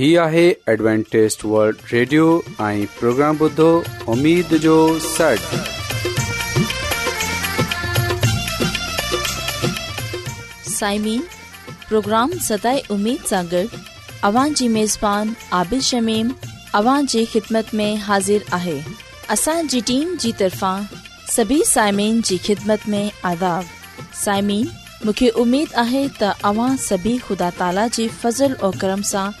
هي آهي ॲಡ್وانٽيست world radio ۽ programme بدو اميد جو سٽ سائمين پروگرام ستاي اميد سان گڏ اوان جي ميزبان عابد شميم اوان جي خدمت ۾ حاضر آهي اسان جي ٽيم جي طرفان سڀي سائمين جي خدمت ۾ آداب سائمين مونکي اميد آهي ته اوان سڀي خدا تالا جي فضل ۽ کرم سان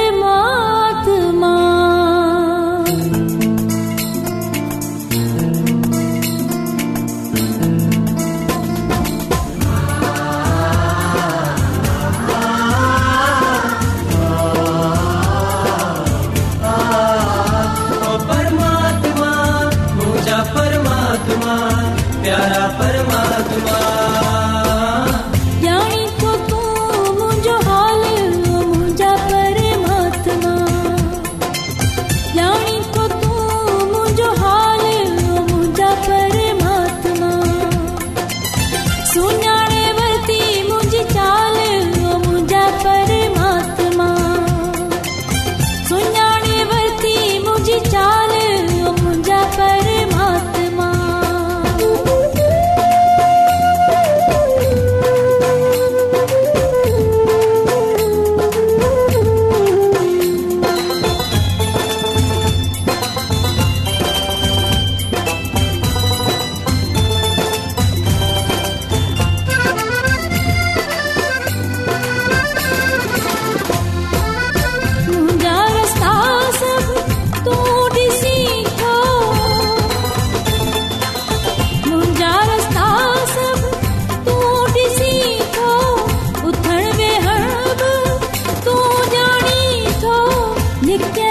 இருக்க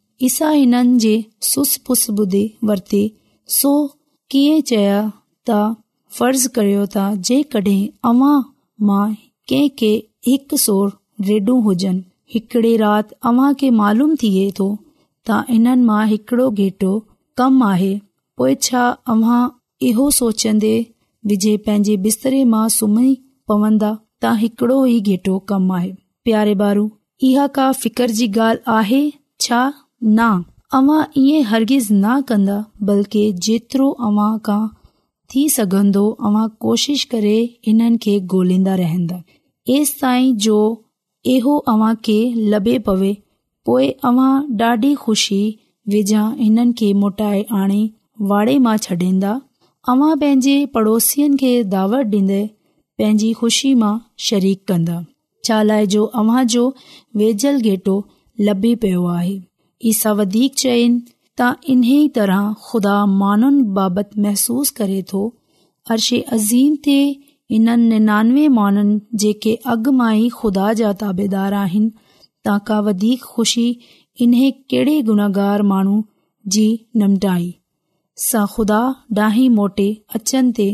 सा हिन जे सुस पुस बु वरते सो कीअं चया त फर्ज़ करियो तॾहिं अव्हां मां कंहिंखे मालूम थिए थो त हिननि मां हिकड़ो घेटो कम आहे पोएं छा अव्हां इहो सोचंदे विझे पंहिंजे बिस्तरे मां सुम्ही पवंदा त हिकड़ो ई गेटो कम आहे प्यारे बारू इहा का फितर जी ॻाल्हि आहे छा न अव्हां ईअं हर्गिज़ न कन्दा बल्कि जेतिरो अव्हां खां थी सघंदो अवां कोशिश करे हिननि खे गोल्हंदा रहंदा ऐसि ताईं जो इहो अव्हांखे लभे पवे पोइ अव्हां ॾाढी खु़शी वेझा हिननि खे मोटाए आणे वाड़े मां छॾींदा अवां पंहिंजे पड़ोसियुनि खे दावत डि॒न्दे पंहिंजी खु़शी मां शरीक कन्दा शालो अव्हां जो वेझल घेटो लभी पियो आहे ईसा वधीक चयनि त इन्ही तरह खुदा माननि बाबति महसूस करे थो अर्शे अज़ीम ते निनानवे माननि जेके अॻु मां ई खुदा जा ताबेदार आहिनि का वधीक खु़शी इन्हे कहिड़े गुनाहगार माण्हू जी निमटाई सां खुदा डाही मोटे अचनि ते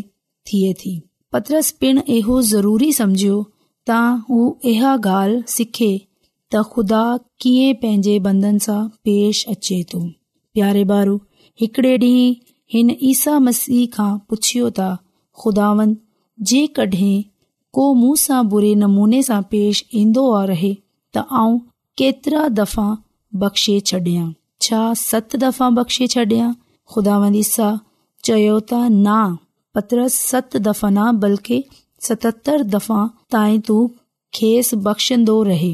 थिए थी पत्रस पिण इहो ज़रूरी सम्झियो त हू इहा ॻाल्हि सिखे त ख़ुदा कीअं पंहिंजे बंधन सां पेश अचे थो प्यारे ॿारु हिकिड़े ॾींहुं हिन ईसा मसीह खां पुछियो त ख़ुदावन जेकॾहिं को मूं सां बुरे नमूने सां पेश ईंदो आहे रहे त आऊं केतिरा दफ़ा बख़्शे छॾियां छा सत दफ़ा बख़्शे छॾियां ख़ुदावन ईसा चयो त ना पत्रस सत दफ़ा न बल्कि सतहतरि दफ़ा ताईं तूं खेसि बख़्शंदो रहे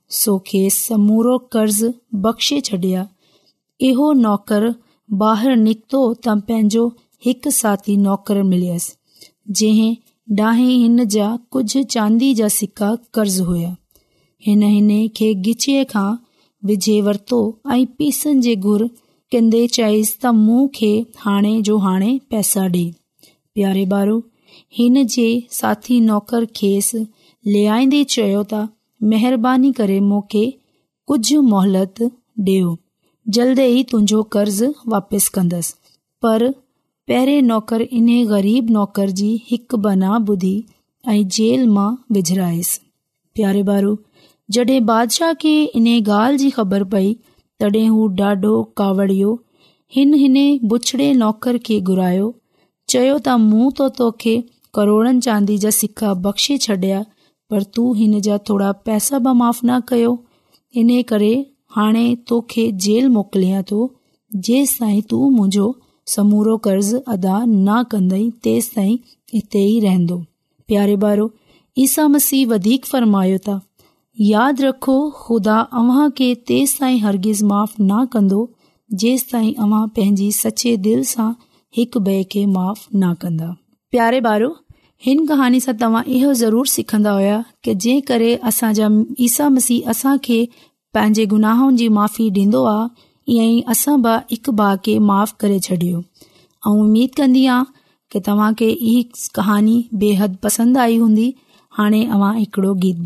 सोखे समूरो कर्ज़ बख़्शे छडि॒या इहो नौकर बीक्तो त पंहिंजो हिकु साथी नौकर मिलियसि जंहिं डांहि हिन जा कुझ चांदी जा सिका कर्ज़ हुया हिन खे गिचे खां विझे वर्तो ऐ पीसनि जे घुर कन्न्न्न्न्न्न चयसि त मु खे हाणे जो हाणे पैसा डे॒ प्यारे बारो हिन जे साथी नौकर खेसि लेइदे चयो त मूंखे कुझु मोहलत ॾियो जल्द ई तुंहिंजो कर्ज़ वापसि कंदसि पर पहिरें नौकर इन ग़रीब नौकर जी हिकु बना ॿुधी ऐं जेल मां विझिरायसि प्यारे बारू जॾहिं बादिशाह खे इन ॻाल्हि जी ख़बर पई तॾहिं हू ॾाढो कावड़ियो हिन बुछड़े नौकर खे घुरायो चयो त मूं त तोखे करोड़नि चांदी जा सिका बख़्शे छॾिया पर तूं हिन जा थोरा पैसा माफ़ न कयो हिन करे हाणे तूं मुंहिंजो कर्ज़ अदा न कंदई तेसि त्यारे ॿारो ईसा मसीह वधीक फरमायो त यादि रखो ख़ुदा हरगिज़ माफ़ न कंदो जेंसि ताईं पंहिंजी दिलि सां हिकु माफ़े ॿारो हिन कहानी सां तव्हां इहो ज़रूर सिखन्दा हुया की जंहिं करे असांजा ईसा मसीह असां खे पंहिंजे गुनाहनि जी माफ़ी ॾींदो आहे ईअं ई असां बा हिक भाउ खे माफ़ करे छॾियो ऐं उमीद कंदी आहियां की तव्हां खे इहा कहानी बेहद पसंदि आई हूंदी हाणे अव्हां हिकिड़ो गीत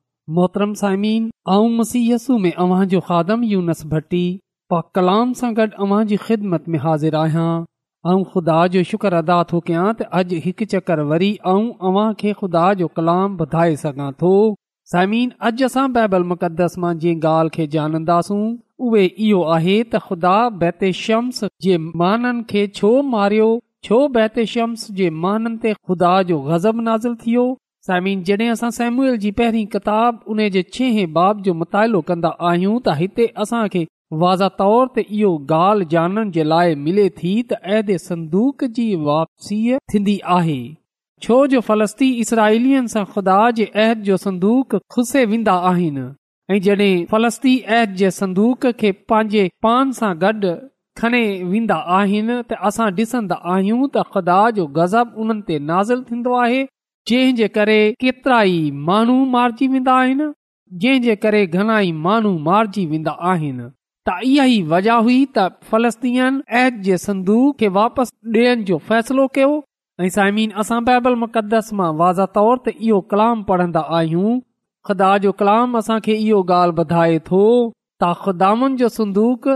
मोहतरम साइमीन भट्टी पा कलाम सां गॾु अव्हां जी ख़िदमत में हाज़िर आहियां ऐं ख़ुदा जो शुक्र अदा थो कयां त अॼु हिकु चकर वरी ख़ुदा जो कलाम ॿुधाए सघां थो समिन अॼु असां बैबल मुक़दस मां जंहिं ॻाल्हि खे ॼाणंदासूं उहे इहो आहे त ख़ुदा बैते शम्स जे माननि खे छो मारियो छो बहतिशम्स जे माननि ते ख़ुदा जो गज़ब नाज़िल नाज़ियो साइमिन जॾहिं असां सैम्युअल जी पहिरीं किताब उन जे छह बाब जो मुतालो कन्दा आहियूं त हिते असांखे वाज़ तौर ते इहो ॻाल्हि ॼाणण जे लाइ मिले थी त अददे संदूक जी वापसीअ थींदी आहे छो जो फ़लस्ती इसराइलियुनि सां ख़ुदा जे अहद जो संदूक खुसे वेंदा आहिनि ऐं फ़लस्ती अहद जे संदूक खे पंहिंजे पान सां गॾु खणे वेंदा आहिनि त असां आहियूं त ख़ुदा जो गज़ब उन ते नाज़िल थींदो आहे जंहिंजे करे केतिरा ई माण्हू मारिजी वेंदा आहिनि जंहिंजे करे مانو माण्हू मारिजी वेंदा आहिनि त इहा ई वजह हुई त फ़लस्तीनीअ जे संदू खे वापसि ॾियण जो फ़ैसिलो कयो ऐं साइमीन असां बाइबल मुक़द्दस मां वाज़ तौर ते इहो कलाम पढ़ंदा आहियूं ख़ुदा जो कलाम असांखे इहो ॻाल्हि ॿुधाए थो त ख़ुदानि जो संदूक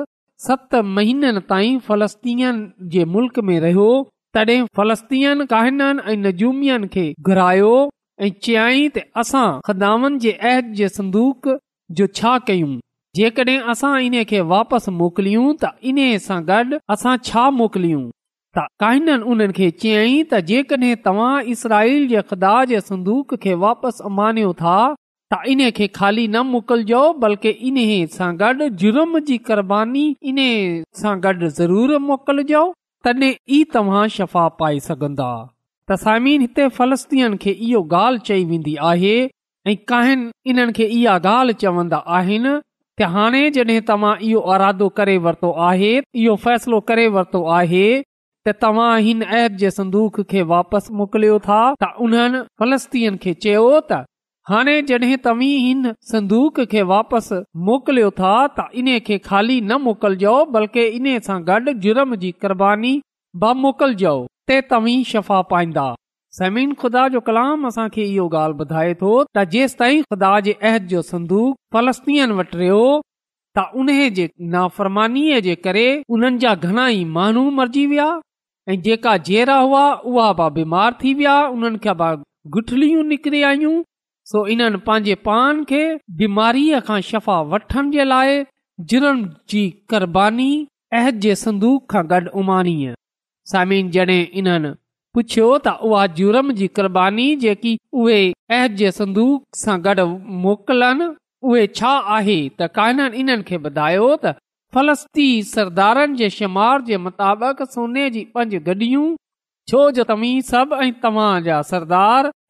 सत महीननि ताईं फ़लस्तीनीअ जे मुल्क में रहियो तॾहिं फलस्तीन काहिननि ऐं नज़ूमियन खे घुरायो ऐं चयई त असां ख़दान जे अहद जे संदूक जो छा कयूं जेकॾहिं असां इन्हे खे वापसि मोकिलियूं त इन्हे सां गॾु असां छा मोकिलियूं त काहिननि उन्हनि खे चयई त जेकॾहिं तव्हां इसराइल जे ख़ुदा जे संदूक खे वापसि मानियो था त इन खे खाली न मोकिलजो बल्कि इन्हे सां गॾु जुर्म जी क़ुर्बानी इन सां गॾु ज़रूरु मोकिलजो तॾहिं ई तव्हां शफ़ा पाए सघंदा त साइमीन हिते फ़लस्तीन खे इहो ॻाल्हि चई वेंदी आहे ऐं कहिन इन्हनि खे इहा ॻाल्हि चवंदा आहिनि कि हाणे जॾहिं तव्हां इहो इरादो करे वरितो आहे इहो फ़ैसिलो करे वरितो आहे त तव्हां हिन अह जे संदूक खे वापसि मोकिलियो था त उन्हनि फलस्तीयुनि खे चयो त हाणे जॾहिं तव्हीं हिन संदूक खे वापसि मोकिलियो था त इन्हे खे खाली न मोकिलिजो बल्कि इन सां गॾु जुर्म जी क़ुर्बानी भा मोकिलजो ते तवी शफ़ा पाईंदा समीन खुदा जो कलाम असांखे इहो ॻाल्हि ॿुधाए थो त जेसि ताईं ख़ुदा जे अहद जो संदूक फलस्तीन वटि रहियो त उन जे नाफ़रमानी जे करे उन्हनि जा घणा ई माण्हू मरिजी विया ऐं जेका जहिड़ा हुआ उहा बीमार थी विया उन्हनि खां ब गुठलियूं निकिरी आयूं सो इन्हनि पंहिंजे पान खे बीमारीअ खां शफ़ाबानीक सां गॾु मोकिलनि उहे छा आहे त काननि इन्हनि खे ॿुधायो त फलस्ती सरदारनि जे शुमार जे मुताबिक़ सोने जी पंज गॾियूं छो जो तव्हीं सभु ऐं तव्हां जा सरदार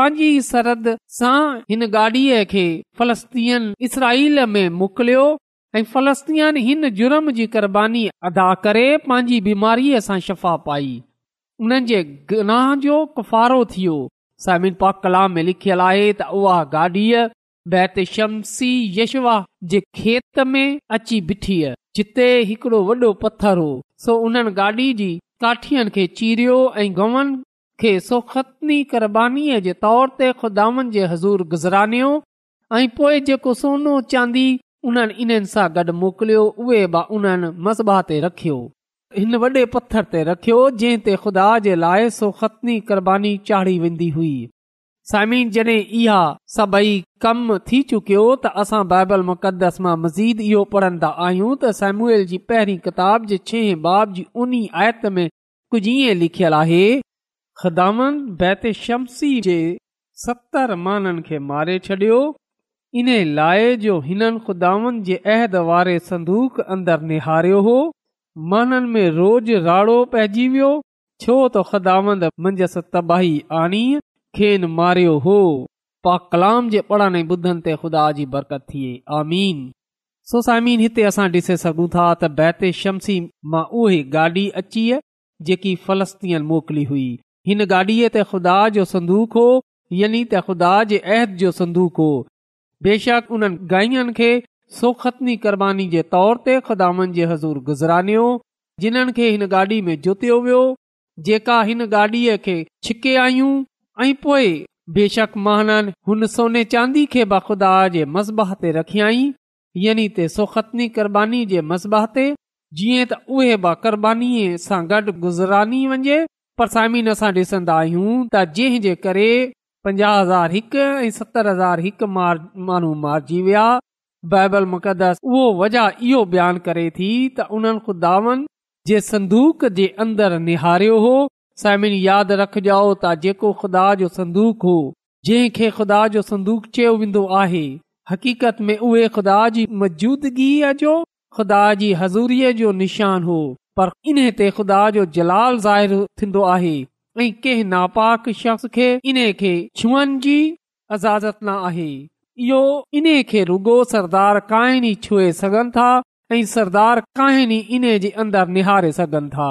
पंहिंजी सरद सां हिन गाॾीअ खे फलस्तीन इसराईल में मोकिलियो ऐं फलस्तीयन हिन क़ुरबानीी बीमारीअ सां शफ़ा पाई हुन जे गनाह जो कफ़ारो थियो कलाम लिखियल आहे त उहा गाॾीअ शमसी यशवा जे खेत में अची बीठी जिते हिकड़ो वॾो पथर हो सो उन गाॾी जी काठीअ खे चीरियो ऐं गवनि खे सोखतनी क़बानीअ जे तौर ते खुदावनि जे हज़ूर गुज़रानियो ऐं पोए जेको सोनो चांदी उन्हनि इन्हनि सां गॾु मोकिलियो उहे बि उन्हनि मसबाह ते रखियो हिन वॾे पथर ते रखियो जंहिं ते खुदा जे लाइ सोखतनी क़बानी चाढ़ी वेंदी हुई समीन जड॒हिं इहा सभई कम थी चुकियो त असां बाइबल मुक़दस मां मज़ीद इहो पढ़न्दा आहियूं त सैम्युएल जी पहिरीं किताब जे छह बाब जी उन आयत में कुझु ईअं लिखियलु आहे ख़दामंद बैति शमसी जे सतरि माननि खे मारे छडि॒यो इन लाए जो हिननि खुदा संदूक अंदरि निहारियो हो माननि में रोज़ रो पइजी वियो छो त ख़ुदांदी आणीअ खे मारियो हो पा कलाम जे पढ़ाणे ॿुधनि ते ख़ुदा जी बरकत थिए आमीन सोसाइमीन हिते असां ॾिसे सघूं था त बैति शमसी मां उहे गाॾी अची जेकी फलस्तीय मोकिली हुई हिन गाॾीअ ते ख़ुदा जो संदूक हो यानी त ख़ुदा जे अहद जो संदूक हो बेशक उन्हनि गाईअनि खे सोखतनी क़ुर्बानी जे तौर ते खुदानि जे हज़ूर गुज़रानियो जिन्हनि खे हिन गाॾी में जुतियो वियो जेका हिन गाॾीअ खे छिके आयूं ऐं पोए बेशक महाननि हुन सोने चांदी खे बख़ुदा ख़ुदा जे मसबह ते रखियई यानी त सोखतनी क़बानी जे मसबह ते जीअं त उहे बाक़बानी सां गॾु गुज़रानी वञे पर साइमिन असां डि॒संदा आहियूं त जंहिं जे करे पंजाह हज़ार हिकु ऐं सतरि हज़ार हिकु माण्हू मारिजी विया बाइबल मुक़दस उहो वजह इहो बयान करे थी त उन्हनि खुदा जे अंदरि निहारियो हो साइमिन यादि रखजो त जेको खुदा जो संदूक हो जंहिं खुदा जो संदूक चयो वेंदो आहे हक़ीक़त में उहे ख़ुदा जी मौजूदगीअ जो ख़ुदा जी हज़ूरीअ जो निशान हो पर इन ते ख़ुदा जो जलाल ज़ाहिर आहे के नापाक शख्स खे छुअण जी इजाज़त न आहे इहो छुए सघनि था सरदार इन निहारे सघनि था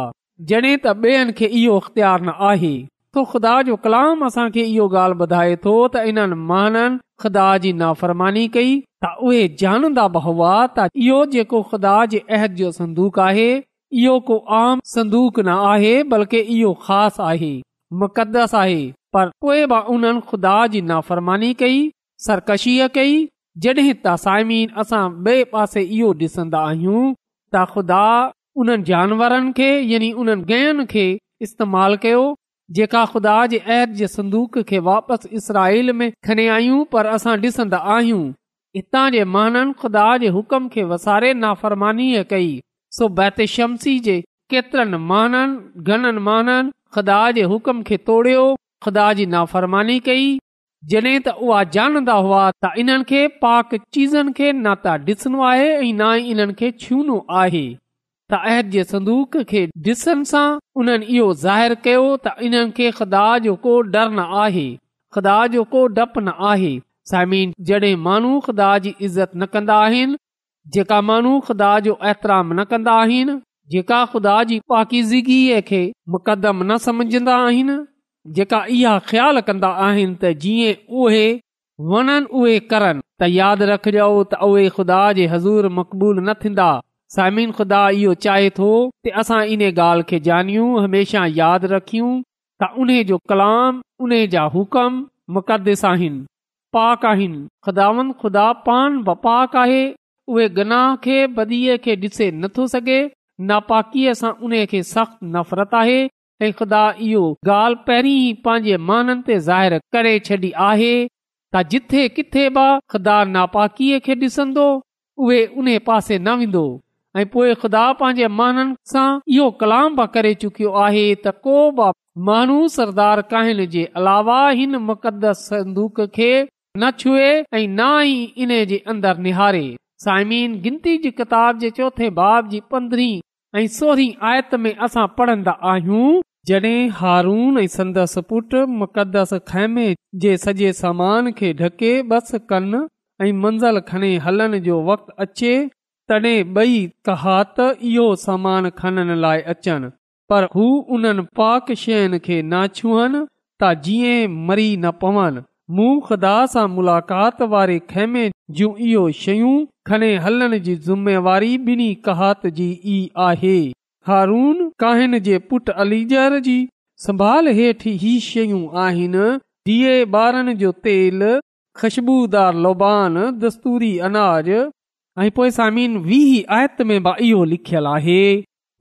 त इहो अख़्तियार न आहे त ख़ुदा जो कलाम असांखे इहो ॻाल्हि ॿुधाए थो त इन्हनि महाननि ख़ुदा जी नाफ़रमानी कई त उहे जानंदा बहवा इहो जेको ख़ुदा जे अहद जो संदूक आहे इहो को आम संदूक न आहे बल्कि इहो ख़ासि आहे मुक़दस आहे पर पोइ बि उन्हनि ख़ुदा जी नाफ़रमानी कई सरकशी कई जॾहिं त साइमीन असां ॿिए पासे इहो ॾिसंदा आहियूं त ख़ुदा उन्हनि जानवरनि खे यानी उन्हनि गहनि खे इस्तेमाल कयो जेका ख़ुदा जे अहद जे संदूक खे वापसि इसराईल में खणे आयूं पर असां ॾिसंदा आहियूं हितां जे महाननि ख़ुदा जे हुकम खे वसारे नाफ़रमानी कई बैत शमसी जे केतिरनि माननि घणनि महाननि ख़ुदा जे हुकम खे तोड़ियो ख़ुदा जी नाफ़रमानी कई जॾहिं त उहे जानंदा हुआ त इन्हनि खे पाक चीज़न खे न त डि॒सनो आहे ऐं न ई इन्हनि खे छुनो आहे त अहद जे संदूक खे ॾिसण सां उन्हनि इहो ज़ाहिरु कयो त इन्हनि खे ख़ुदा जो को डर न आहे ख़ुदा जो को डपु न आहे साइमिन जडे॒ माण्हू ख़ुदा जी इज़त न कंदा जेका माण्हू ख़ुदा जो احترام न कंदा आहिनि जेका ख़ुदा जी पाकीज़िगीअ खे मुक़दम न समझंदा आहिनि जेका इहा ख़्यालु कंदा आहिनि त जीअं उहे वणनि उहे यादि रखजऊं त उहे ख़ुदा जे हज़ूर मक़बूल न थींदा सामिन ख़ुदा इहो चाहे थो असां इन ॻाल्हि खे हमेशा यादि रखियूं त उन जो कलाम उन जा हुकम मुक़दस आहिनि पाक आहिनि ख़ुदावन ख़ुदा पान बपाक आहे उहे गनाह खे बदीअ खे ॾिसे नथो सघे नापाकीअ सां उन खे सख़्त नफ़रत आहे ऐं ख़ुदा इहो ॻाल्हि पहिरीं पंहिंजे माननि ते ज़ाहिर करे छॾी आहे त जिथे किथे बि ख़ुदा नापाकीअ खे ॾिसंदो उहे उन पासे न वेंदो ऐं पोए खुदा पंहिंजे माननि सां इहो कलाम बि करे चुकियो आहे त को बि माण्हू सरदार कहिन जे अलावा हिन मुक़दस संदूक खे न छुए ऐं न ई इन जे अंदरि निहारे साइमिन गिनती जी किताब जे चोथे बाब जी पंद्रहीं ऐं सोरहीं आयत में असां पढ़ंदा आहियूं जॾहिं हारून ऐं संदसि पुटु मक़दस खस कनि ऐं मंज़िल खने हलण जो वक़्तु अचे तॾहिं बई तहात इहो समान खनन लाइ अचनि पर हू उन्हनि पाक शयुनि खे ना छुहन त जीअं मरी न पवनि मूं ख़ुदा सां मुलाक़ात वारे खेमे जूं इहो शयूं खणे हलण जी ज़िमेवारी ॿिन्ही कहात जी ई आहे हारून काहिन जे पुटु अलीजर जी संभाल हेठि ई शयूं आहिनि धीअ ॿारनि जो तेल ख़ुशबूदार लोबान दस्तूरी अनाज ऐं पोइ सामिन वीह आयत में बि इहो लिखियलु आहे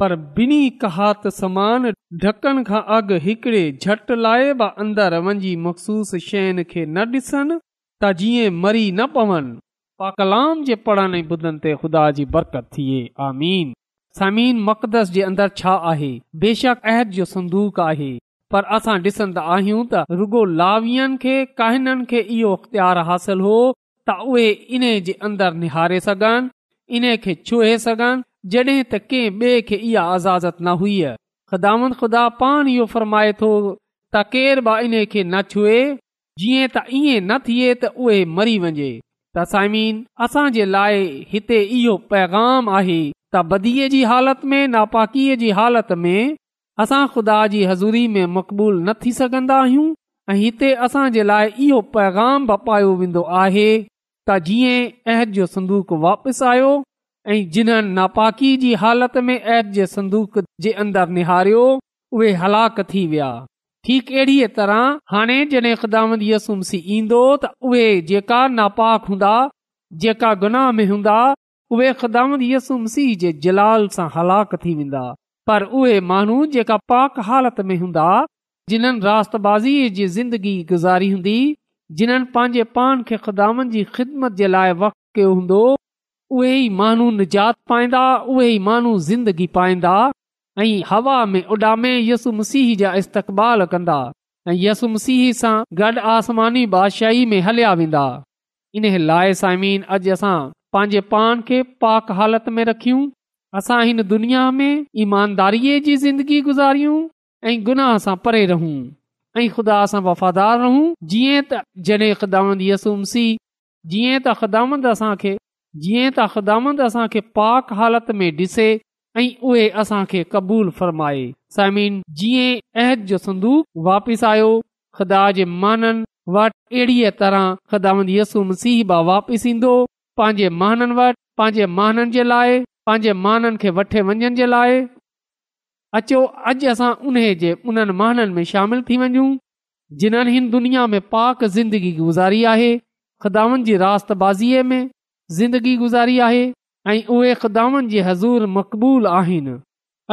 पर बिनी कहात समान ढकन खां अॻु हिकड़े झट लाइ अंदर वञी मखसूस शयुनि खे न ॾिसनि त जीअं मरी न पवनि पाकलाम जे पढ़ण ते ख़ुदा जी बरकत थिए आमीन समीन मक़दस जे अंदरि छा आहे बेशक अहद जो संदूक आहे पर असां ॾिसंदा आहियूं त रुॻो लावियन खे काहिननि खे इहो अख़्तियार हासिल हो त उहे इन जे अंदरि निहारे सघनि इन्हे खे छुहे सघनि जडहिं त कंहिं बे खे इहा आज़ाज़त न हुई ख़ुदान ख़ुदा पान इहो फरमाए थो त केर बि इन खे न छुहे त ईअं न थिए त उहे मरी वञे त साइमीन असां जे लाइ हिते इहो पैगाम आहे त बदीअ जी हालति में नापाकीअ जी हालत में असां ख़ुदा जी हज़ूरी में मक़बूल न थी सघंदा आहियूं ऐं हिते असां जे लाइ इहो पैगाम बपायो वेंदो आहे त जीअं अहद जो संदूक वापिसि आयो ऐं जिन्हनि नापाकी जी हालति में ऐद जे संदूक जे अंदरि निहारियो उहे हलाक थी विया ठीक अहिड़ी तरह हाणे जॾहिं ख़िदामत यसुमसी ईंदो त उहे जेका नापाक हूंदा जेका गुनाह में हूंदा उहे ख़िदामत यसुमसी जे जलाल सां हलाक थी वेंदा पर उहे माण्हू जेका पाक हालत में हूंदा जिन्हनि राताज़ीअ जी ज़िंदगी गुज़ारी हूंदी जिन्हनि पंहिंजे पान खे ख़िदामनि जी ख़िदमत जे लाइ वक़्तु कयो हूंदो उहे ई माण्हू निजात पाईंदा उहे ई माण्हू ज़िंदगी पाईंदा ऐं हवा में उॾामे यसु मसीह जा इस्तेक़बाल कंदा ऐं यसुम सीह सां गॾु आसमानी बादशाही में हलिया वेंदा इन लाइ साइमीन अॼु असां पंहिंजे पान खे पाक हालत में रखियूं असां हिन दुनिया में ईमानदारीअ जी ज़िंदगी गुज़ारियूं ऐं गुनाह सां परे रहूं ऐं ख़ुदा सां वफ़ादार रहूं जीअं त जॾहिं ख़िदामंदसुम सीह जीअं त ख़दामंद असांखे जीअं त खदावंद असांखे पाक हालत में ॾिसे ऐं उहे असां क़बूल फ़र्माए समीन जीअं अहद जो संदूक वापिसि आयो खुदा जे माननि वटि अहिड़ीअ तरह खदामंदसु मसीहबा वापसि ईंदो पंहिंजे माननि वटि पंहिंजे माननि जे लाइ पंहिंजे माननि खे वठे वञण जे लाइ अचो अॼु असां उन जे उन्हनि महाननि में शामिल थी वञू जिन्हनि हिन दुनिया में पाक ज़िंदगी गुज़ारी आहे खदामन जी रात में ज़िंदगी गुज़ारी आहे ऐं उहे ख़ुदानि जे हज़ूर मक़बूल आहिनि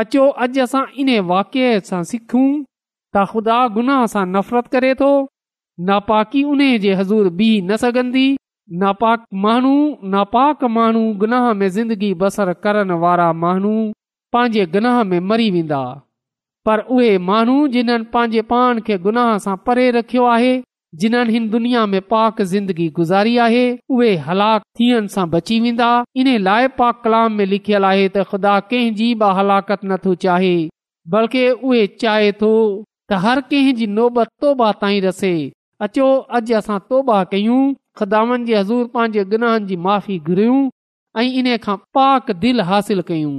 अचो अॼु असां इन वाकिए सां सिखूं त ख़ुदा गुनाह सां नफ़रत करे थो नापाकी उन जे हज़ूर बीह न सघंदी नापाक माण्हू नापाक माण्हू गुनाह में ज़िंदगी बसर करण वारा माण्हू पंहिंजे गुनाह में मरी वेंदा पर उहे माण्हू जिन्हनि पंहिंजे पाण खे गुनाह सां परे रखियो आहे जिन्हनि हिन दुनिया में पाक ज़िंदगी गुज़ारी आहे उहे हलाका बची वेंदा इन लाइ पाक कलाम में लिखियल आहे त ख़ुदा कंहिंजी बि हलाकत नथो चाहे बल्कि उहे चाहे थो त हर कंहिंजी नोबत तौबा अॼु असां तोबा कयूं ख़ुदानि जे हज़ूर पंहिंजे गुनाहनि जी माफ़ी घुरियूं ऐं इन खां पाक दिलि हासिल कयूं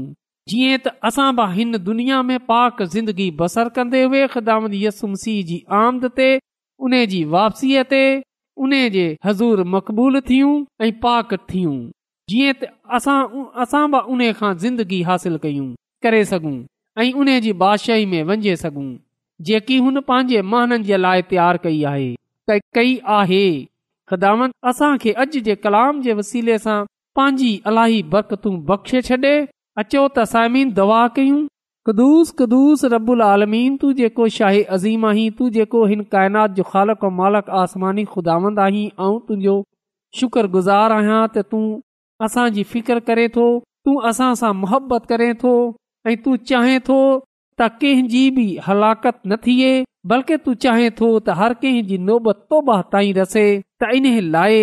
जीअं त असां बि हिन दुनिया में पाक ज़िंदगी बसर कंदे हुए ख़िदामत यस मुसीह जी आमदन ते उन जी वापसीअ ते उन जे हज़ूर मक़बूल थियूं ऐं पाक थियूं जीअं असां बि उन खां ज़िंदगी हासिल कयूं ऐं उन जी बादशाही में वञे जेकी हुन पंहिंजे महाननि जे लाइ तयार कई आहे ख़्दात असांखे अॼु जे कलाम जे वसीले सां पंहिंजी अलाई बरतूं बख़्शे छॾे अचो त साइमीन दवा कयूं कदुूस कदुस रबुल आलमीन तू जेको शाही अज़ीम आहीं तू जेको हिन काइनात जो ख़ालक ऐं मालक आसमानी खुदावंद आहीं ऐं तुंहिंजो शुक्रगुज़ार आहियां त तूं असांजी फिकर करे थो तूं असां सां मुहबत करे थो ऐं तूं चाहे थो त कंहिंजी बि हलाकत न थिए बल्कि तूं चाहे थो त हर कंहिंजी नोबत तोबा ताईं रसे त इन लाइ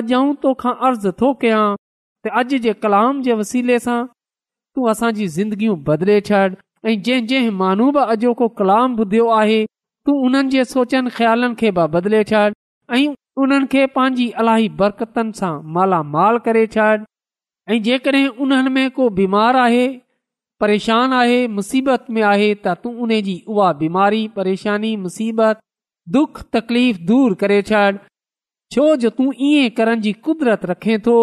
अॼु आऊं तोखा अर्ज़ु थो कयां त अॼु जे कलाम जे वसीले सां तूं असांजी ज़िंदगियूं बदिले छॾ ऐं जंहिं जंहिं माण्हू बि अॼोको कलाम ॿुधियो आहे तू उन्हनि जे सोचनि ख़्यालनि खे बि बदिले छॾु ऐं उन्हनि खे पंहिंजी अलाही बरकतनि सां मालामाल करे छॾ ऐं जेकॾहिं उन्हनि में को बीमार आहे परेशान आहे मुसीबत में आहे त तूं उन जी उहा बीमारी परेशानी मुसीबत दुख तकलीफ़ दूर करे छॾ छो जो तूं ईअं करण जी कुदरत रखे थो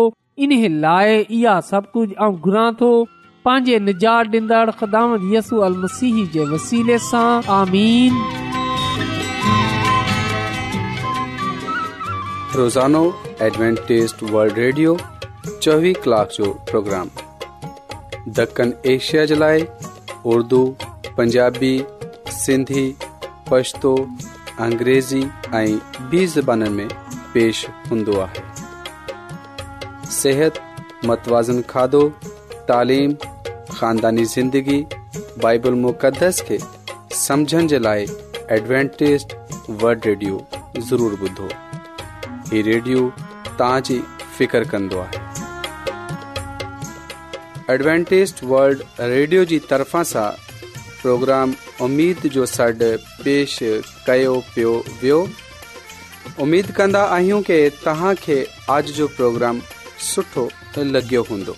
इन लाइ इहा सभु कुझु ऐं घुरां थो चोवीह कलाक जो दखण एशिया जे लाइ उर्दू पंजाबी सिंधी पछतो अंग्रेज़ी ऐं बि ज़बान में पेश हूंदो आहे सिहत मतवाज़न खाधो तालीम ख़ानदानी ज़िंदगी بائبل मुक़दस खे समुझण जे लाइ एडवेंटेज़ वल्ड रेडियो ضرور ॿुधो हीउ रेडियो तव्हांजी فکر कंदो आहे एडवेंटेज़ वल्ड रेडियो जी तरफ़ां सां प्रोग्राम उमीद जो सॾु पेश कयो पियो वियो उमेद कन्दा आहियूं कि तव्हां آج جو پروگرام प्रोग्राम सुठो लॻियो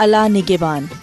अला निगिवान